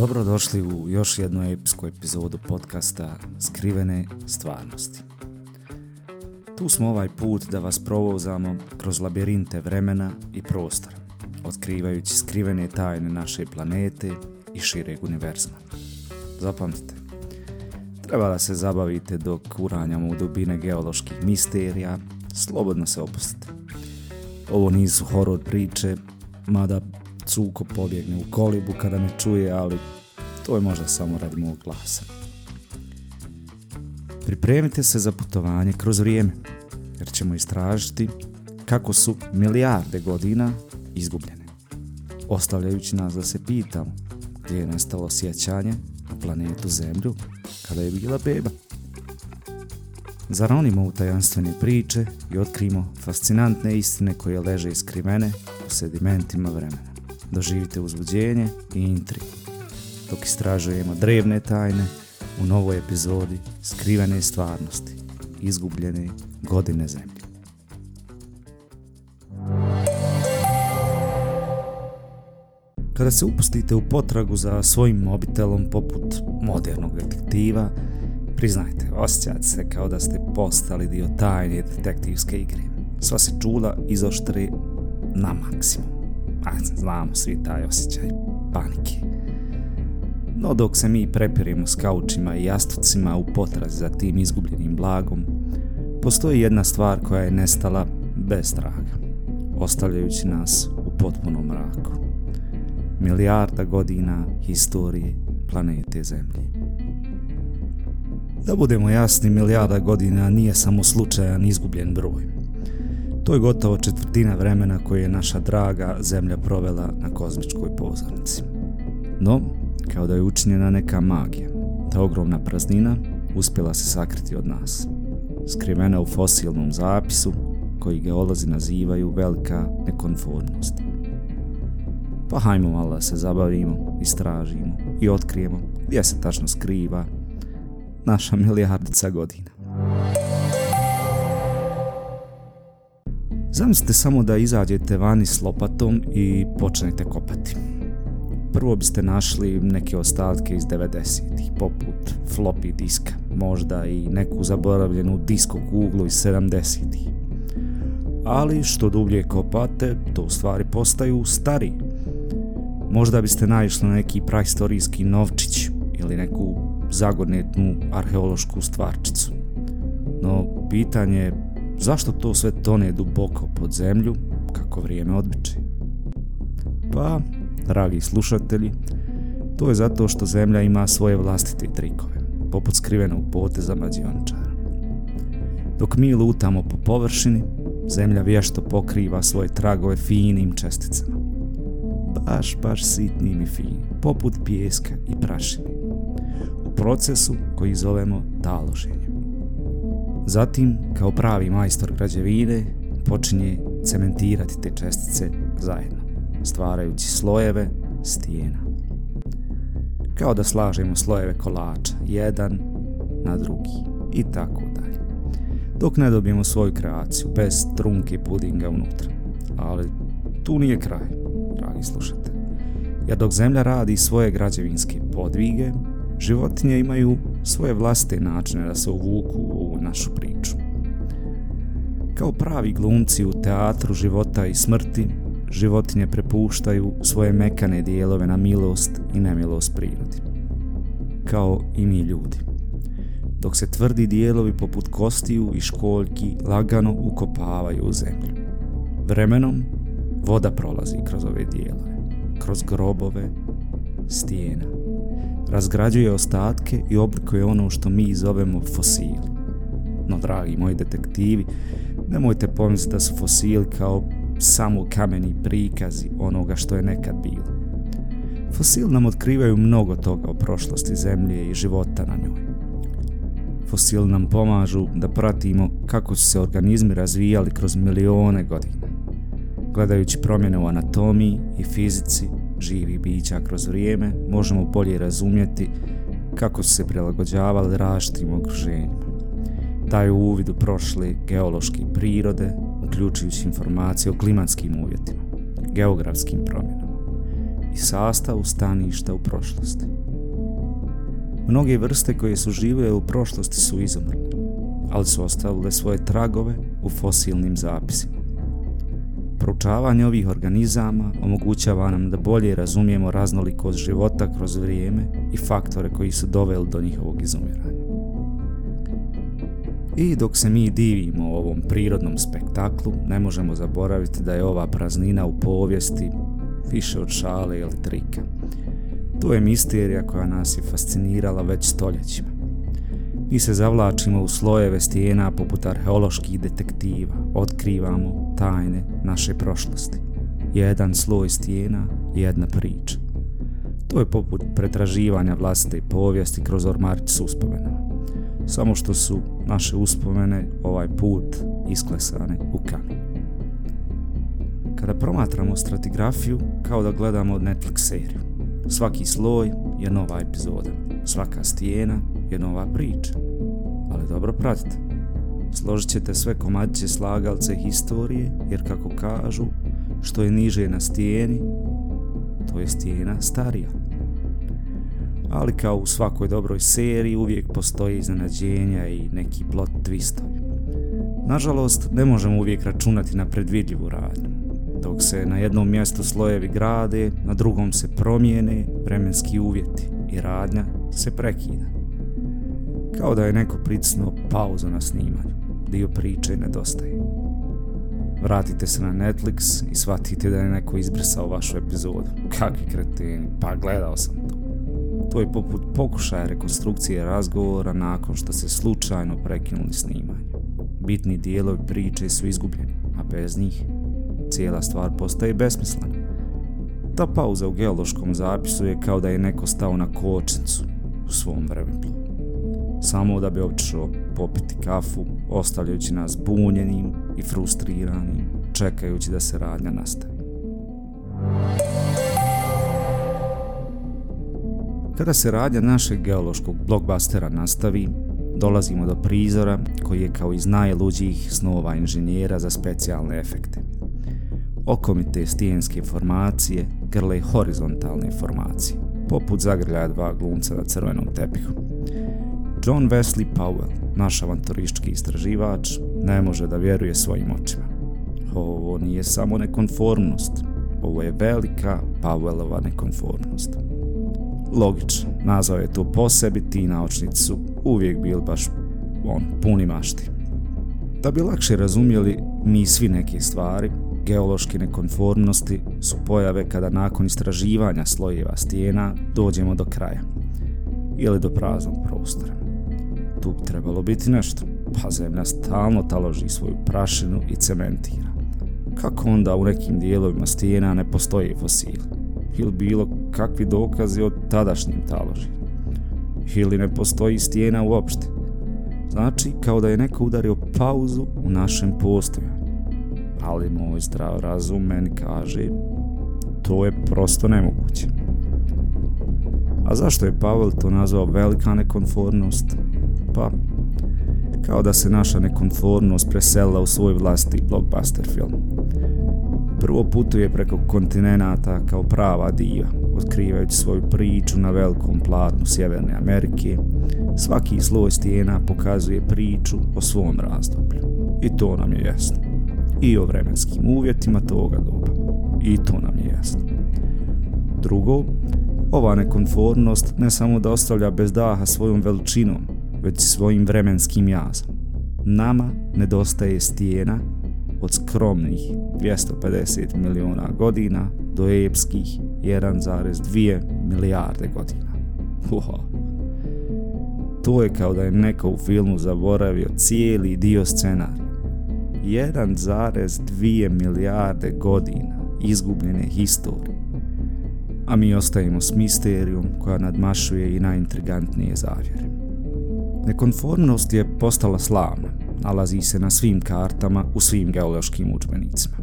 Dobrodošli u još jednu epsku epizodu podcasta Skrivene stvarnosti. Tu smo ovaj put da vas provozamo kroz labirinte vremena i prostora, otkrivajući skrivene tajne naše planete i šireg univerzuma. Zapamtite, treba da se zabavite dok uranjamo u dubine geoloških misterija, slobodno se opustite. Ovo nisu horor priče, mada cuko pobjegne u kolibu kada me čuje, ali to je možda samo radi mog glasa. Pripremite se za putovanje kroz vrijeme, jer ćemo istražiti kako su milijarde godina izgubljene, ostavljajući nas da se pitamo gdje je nestalo sjećanje na planetu Zemlju kada je bila beba. Zaronimo u tajanstvene priče i otkrimo fascinantne istine koje leže iskrivene u sedimentima vremena doživite uzbuđenje i intrigu, dok istražujemo drevne tajne u novoj epizodi Skrivene stvarnosti, izgubljene godine zemlje. Kada se upustite u potragu za svojim mobitelom poput modernog detektiva, priznajte, osjećate se kao da ste postali dio tajne detektivske igre. Sva se čula izoštre na maksimum a znamo svi taj osjećaj panike. No dok se mi prepirimo s kaučima i jastucima u potrazi za tim izgubljenim blagom, postoji jedna stvar koja je nestala bez traga, ostavljajući nas u potpunom mraku. Milijarda godina historije planete Zemlje. Da budemo jasni, milijarda godina nije samo slučajan izgubljen broj. To je gotovo četvrtina vremena koje je naša draga zemlja provela na kozmičkoj pozornici. No, kao da je učinjena neka magija, ta ogromna praznina uspjela se sakriti od nas. Skrivena u fosilnom zapisu, koji geolozi nazivaju velika nekonformnost. Pa hajmo malo da se zabavimo, istražimo i otkrijemo gdje se tačno skriva naša milijardica godina. Zamislite samo da izađete vani s lopatom i počnete kopati. Prvo biste našli neke ostatke iz 90-ih, poput floppy diska, možda i neku zaboravljenu disko kuglu iz 70-ih. Ali što dublje kopate, to u stvari postaju stari. Možda biste naišli na neki prahistorijski novčić ili neku zagornetnu arheološku stvarčicu. No, pitanje je Zašto to sve tone duboko pod zemlju, kako vrijeme odbiče? Pa, dragi slušatelji, to je zato što zemlja ima svoje vlastite trikove, poput skrivenog poteza mađiončara. Dok mi lutamo po površini, zemlja vješto pokriva svoje tragove finim česticama. Baš, baš sitnim i finim, poput pijeska i prašine. U procesu koji zovemo taloženje. Zatim, kao pravi majstor građevine, počinje cementirati te čestice zajedno, stvarajući slojeve stijena. Kao da slažemo slojeve kolača, jedan na drugi i tako dalje. Dok ne dobijemo svoju kreaciju, bez trunke pudinga unutra. Ali tu nije kraj, dragi slušate. Jer dok zemlja radi svoje građevinske podvige, životinje imaju svoje vlastite načine da se uvuku u našu priču. Kao pravi glumci u teatru života i smrti, životinje prepuštaju svoje mekane dijelove na milost i nemilost prirodi. Kao i mi ljudi. Dok se tvrdi dijelovi poput kostiju i školjki lagano ukopavaju u zemlju. Vremenom voda prolazi kroz ove dijelove, kroz grobove, stijena razgrađuje ostatke i oblikuje ono što mi zovemo fosili. No, dragi moji detektivi, nemojte pomisliti da su fosili kao samo kameni prikazi onoga što je nekad bilo. Fosili nam otkrivaju mnogo toga o prošlosti zemlje i života na njoj. Fosili nam pomažu da pratimo kako su se organizmi razvijali kroz milione godina. Gledajući promjene u anatomiji i fizici, živih bića kroz vrijeme, možemo bolje razumjeti kako su se prilagođavali različitim okruženjima. Daju uvid u prošle geološke prirode, uključujući informacije o klimatskim uvjetima, geografskim promjenama, i sastavu staništa u prošlosti. Mnoge vrste koje su živjele u prošlosti su izumrle, ali su ostavile svoje tragove u fosilnim zapisima. Proučavanje ovih organizama omogućava nam da bolje razumijemo raznolikost života kroz vrijeme i faktore koji su doveli do njihovog izumiranja. I dok se mi divimo ovom prirodnom spektaklu, ne možemo zaboraviti da je ova praznina u povijesti više od šale ili trika. To je misterija koja nas je fascinirala već stoljećima. Mi se zavlačimo u slojeve stijena poput arheoloških detektiva, otkrivamo tajne naše prošlosti. Jedan sloj stijena, jedna priča. To je poput pretraživanja vlastite povijesti kroz ormarić s uspomenama. Samo što su naše uspomene ovaj put isklesane u kamen. Kada promatramo stratigrafiju, kao da gledamo Netflix seriju. Svaki sloj je nova epizoda, svaka stijena je nova priča. Ali dobro pratite. Složit ćete sve komadiće slagalce historije, jer kako kažu, što je niže na stijeni, to je stijena starija. Ali kao u svakoj dobroj seriji uvijek postoji iznenađenja i neki plot twistovi. Nažalost, ne možemo uvijek računati na predvidljivu radnju. Dok se na jednom mjestu slojevi grade, na drugom se promijene vremenski uvjeti i radnja se prekida kao da je neko pricnuo pauzu na snimanju. Dio priče nedostaje. Vratite se na Netflix i shvatite da je neko izbrisao vašu epizodu. Kakvi kreteni, pa gledao sam to. To je poput pokušaja rekonstrukcije razgovora nakon što se slučajno prekinuli snimanje. Bitni dijelovi priče su izgubljeni, a bez njih cijela stvar postaje besmislena. Ta pauza u geološkom zapisu je kao da je neko stao na kočnicu u svom vremenu samo da bi otišao popiti kafu, ostavljajući nas bunjenim i frustriranim, čekajući da se radnja nastavi. Kada se radnja našeg geološkog blockbustera nastavi, dolazimo do prizora koji je kao iz najluđih snova inženjera za specijalne efekte. Okomite stijenske formacije grle horizontalne formacije, poput zagrljaja dva glumca na crvenom tepihu. John Wesley Powell, naš avanturistički istraživač, ne može da vjeruje svojim očima. Ovo nije samo nekonformnost, ovo je velika Powellova nekonformnost. Logično, nazvao je to po sebi, ti naučnici su uvijek bili baš on, puni mašti. Da bi lakše razumjeli mi svi neke stvari, geološke nekonformnosti su pojave kada nakon istraživanja slojeva stijena dođemo do kraja ili do praznog prostora tu bi trebalo biti nešto. Pa zemlja stalno taloži svoju prašinu i cementira. Kako onda u nekim dijelovima stijena ne postoji fosili? Ili bilo kakvi dokazi od tadašnjim taložima. Ili ne postoji stijena uopšte? Znači, kao da je neko udario pauzu u našem postojanju. Ali moj zdrav razum meni kaže, to je prosto nemoguće. A zašto je Pavel to nazvao velika nekonfornost? pa kao da se naša nekonformnost preselila u svoj vlasti blockbuster film. Prvo putuje preko kontinenta kao prava diva, otkrivajući svoju priču na velikom platnu Sjeverne Amerike. Svaki sloj stijena pokazuje priču o svom razdoblju. I to nam je jasno. I o vremenskim uvjetima toga doba. I to nam je jasno. Drugo, ova nekonformnost ne samo da ostavlja bez daha svojom veličinom, već svojim vremenskim jazom. Nama nedostaje stijena od skromnih 250 miliona godina do epskih 1,2 milijarde godina. Wow. To je kao da je neko u filmu zaboravio cijeli dio scenarija. 1,2 milijarde godina izgubljene historije. A mi ostajemo s misterijom koja nadmašuje i najintrigantnije zavjere. Nekonformnost je postala slavna, nalazi se na svim kartama u svim geološkim učbenicima.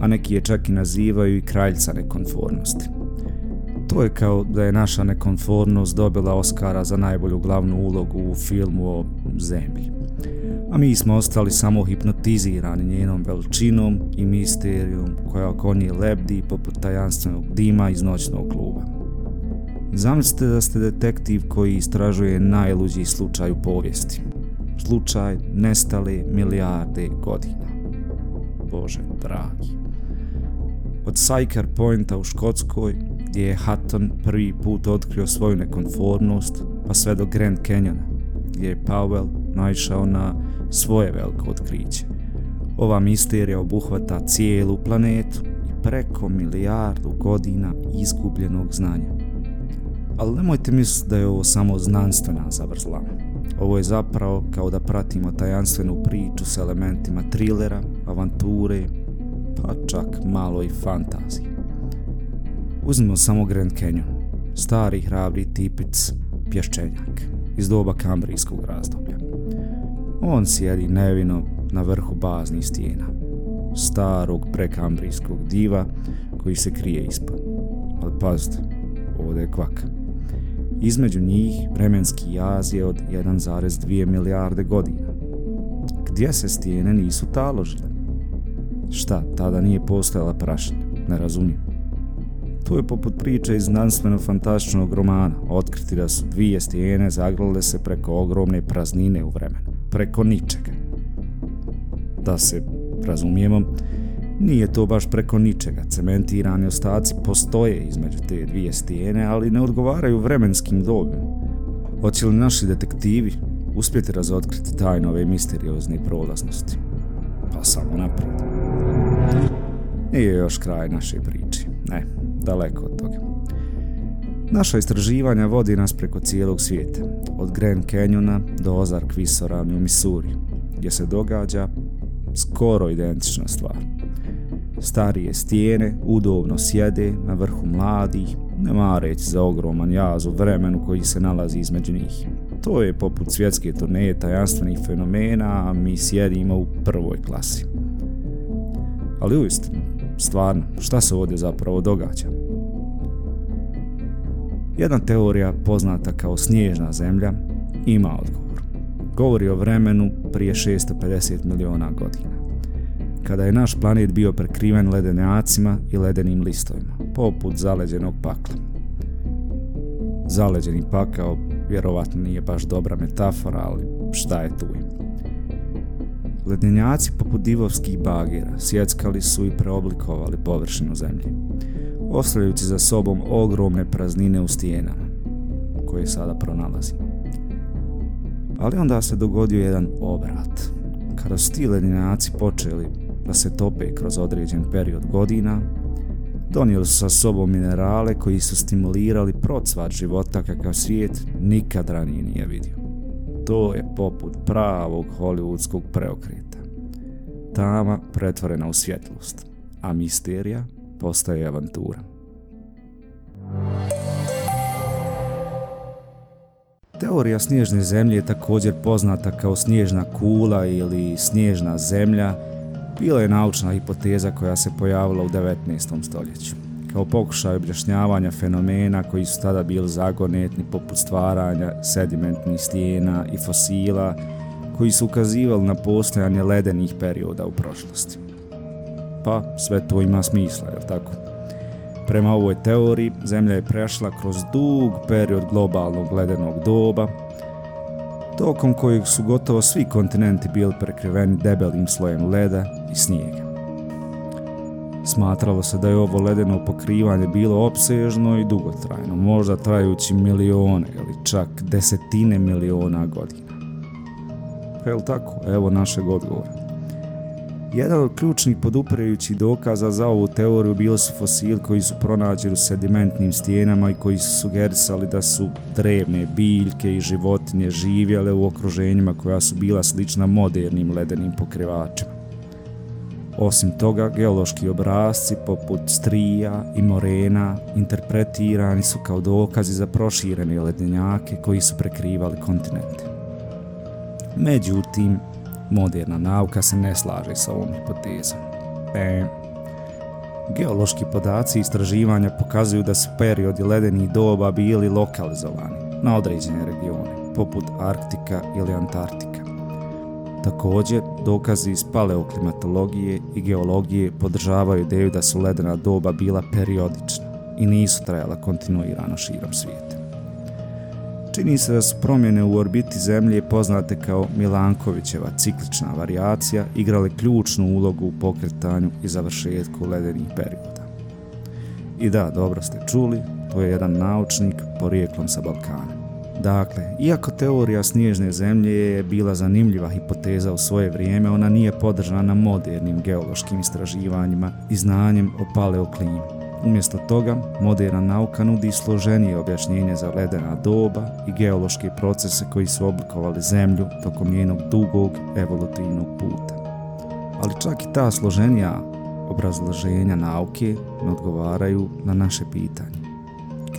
A neki je čak i nazivaju i kraljca nekonformnosti. To je kao da je naša nekonformnost dobila Oscara za najbolju glavnu ulogu u filmu o zemlji. a mi smo ostali samo hipnotizirani njenom veličinom i misterijom koja oko nje lebdi poput tajanstvenog dima iz noćnog kluba. Zamislite da ste detektiv koji istražuje najluđi slučaj u povijesti. Slučaj nestale milijarde godina. Bože dragi. Od Syker Pointa u Škotskoj, gdje je Hutton prvi put otkrio svoju nekonformnost, pa sve do Grand Canyona, gdje je Powell naišao na svoje veliko otkriće. Ova misterija obuhvata cijelu planetu i preko milijardu godina izgubljenog znanja. Ali nemojte misliti da je ovo samo znanstvena zavrzla. Ovo je zapravo kao da pratimo tajanstvenu priču s elementima trilera, avanture, pa čak malo i fantazije. Uzmimo samo Grand Canyon, stari hrabri tipic pješčenjak iz doba kambrijskog razdoblja. On sjedi nevino na vrhu baznih stijena, starog prekambrijskog diva koji se krije ispod. Ali pazite, ovdje je kvaka. Između njih vremenski jaz je od 1,2 milijarde godina. Gdje se stijene nisu taložile? Šta, tada nije postojala prašina? Ne razumijem. To je poput priče iz znanstveno-fantastičnog romana, otkriti da su dvije stijene zagrlile se preko ogromne praznine u vremenu preko ničega. Da se razumijemo, nije to baš preko ničega. Cementirani ostaci postoje između te dvije stijene, ali ne odgovaraju vremenskim dobima. Hoće li naši detektivi uspjeti razotkriti tajne ove misteriozne prolaznosti? Pa samo naprijed. Nije još kraj naše priče. Ne, daleko od toga. Naša istraživanja vodi nas preko cijelog svijeta, od Grand Canyona do Ozark visoravni u Missouri, gdje se događa skoro identična stvar. Starije stijene udobno sjede na vrhu mladih, ne mareć za ogroman jaz u vremenu koji se nalazi između njih. To je poput svjetske turneje tajanstvenih fenomena, a mi sjedimo u prvoj klasi. Ali uistinu, stvarno, šta se ovdje zapravo događa? Jedna teorija poznata kao snježna zemlja ima odgovor. Govori o vremenu prije 650 miliona godina. Kada je naš planet bio prekriven ledenjacima i ledenim listovima, poput zaleđenog pakla. Zaleđeni pakao vjerovatno nije baš dobra metafora, ali šta je tu im? Ledenjaci poput divovskih bagera sjeckali su i preoblikovali površinu zemlje ostavljajući za sobom ogromne praznine u stijenama, koje sada pronalazi. Ali onda se dogodio jedan obrat. Kada su ti ledenjaci počeli da se tope kroz određen period godina, donijeli su sa sobom minerale koji su stimulirali procvat života kakav svijet nikad ranije nije vidio. To je poput pravog hollywoodskog preokreta. Tama pretvorena u svjetlost, a misterija postaje avantura. Teorija snježne zemlje je također poznata kao snježna kula ili snježna zemlja. Bila je naučna hipoteza koja se pojavila u 19. stoljeću. Kao pokušaj objašnjavanja fenomena koji su tada bili zagonetni poput stvaranja sedimentnih stijena i fosila koji su ukazivali na postojanje ledenih perioda u prošlosti pa sve to ima smisla, je tako? Prema ovoj teoriji, Zemlja je prešla kroz dug period globalnog ledenog doba, tokom kojeg su gotovo svi kontinenti bili prekriveni debelim slojem leda i snijega. Smatralo se da je ovo ledeno pokrivanje bilo opsežno i dugotrajno, možda trajući milione ili čak desetine miliona godina. Pa je li tako? Evo našeg odgovora. Jedan od ključnih podupirajućih dokaza za ovu teoriju bili su fosili koji su pronađeni u sedimentnim stijenama i koji su sugerisali da su drevne biljke i životinje živjele u okruženjima koja su bila slična modernim ledenim pokrivačima. Osim toga, geološki obrazci poput strija i morena interpretirani su kao dokazi za proširene ledenjake koji su prekrivali kontinente. Međutim, moderna nauka se ne slaže sa ovom hipotezom. E, geološki podaci i istraživanja pokazuju da su periodi ledenih doba bili lokalizovani na određene regione, poput Arktika ili Antarktika. Također, dokazi iz paleoklimatologije i geologije podržavaju ideju da su ledena doba bila periodična i nisu trajala kontinuirano širom svijeta. Čini se da su promjene u orbiti Zemlje poznate kao Milankovićeva ciklična variacija igrale ključnu ulogu u pokretanju i završetku ledenih perioda. I da, dobro ste čuli, to je jedan naučnik porijeklom sa Balkana. Dakle, iako teorija snježne zemlje je bila zanimljiva hipoteza u svoje vrijeme, ona nije podržana modernim geološkim istraživanjima i znanjem o paleoklimi. Umjesto toga, moderna nauka nudi složenije objašnjenje za ledena doba i geološke procese koji su oblikovali zemlju tokom njenog dugog evolutivnog puta. Ali čak i ta složenija obrazloženja nauke ne odgovaraju na naše pitanje.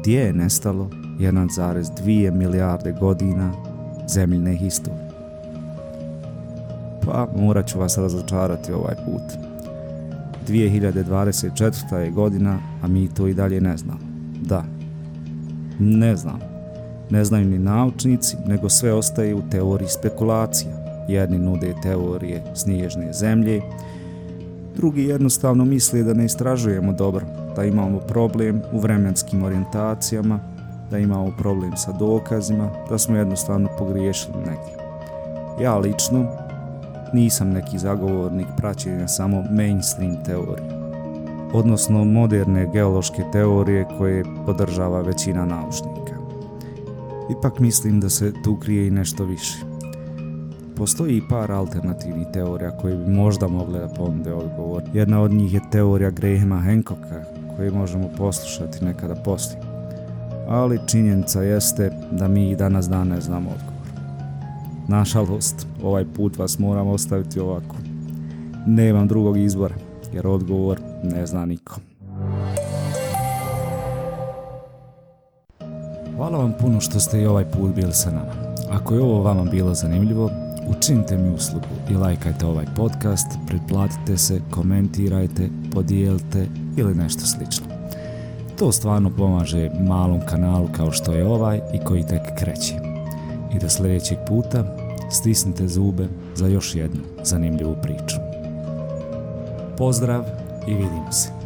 Gdje je nestalo 1,2 milijarde godina zemljine historije? Pa morat ću vas razočarati ovaj put. 2024. je godina, a mi to i dalje ne znamo. Da, ne znam. Ne znaju ni naučnici, nego sve ostaje u teoriji spekulacija. Jedni nude teorije snježne zemlje, drugi jednostavno misle da ne istražujemo dobro, da imamo problem u vremenskim orijentacijama, da imamo problem sa dokazima, da smo jednostavno pogriješili negdje. Ja lično nisam neki zagovornik praćenja samo mainstream teorije, odnosno moderne geološke teorije koje podržava većina naučnika. Ipak mislim da se tu krije i nešto više. Postoji i par alternativnih teorija koje bi možda mogle da ponude odgovor. Jedna od njih je teorija Grahama Hancocka, koju možemo poslušati nekada poslije. Ali činjenica jeste da mi i danas dan ne znamo odgovor. Nažalost, ovaj put vas moram ostaviti ovako. Nemam drugog izbora, jer odgovor ne zna niko. Hvala vam puno što ste i ovaj put bili sa nama. Ako je ovo vama bilo zanimljivo, učinite mi uslugu i lajkajte ovaj podcast, pretplatite se, komentirajte, podijelite ili nešto slično. To stvarno pomaže malom kanalu kao što je ovaj i koji tek kreće i do sljedećeg puta stisnite zube za još jednu zanimljivu priču. Pozdrav i vidimo se.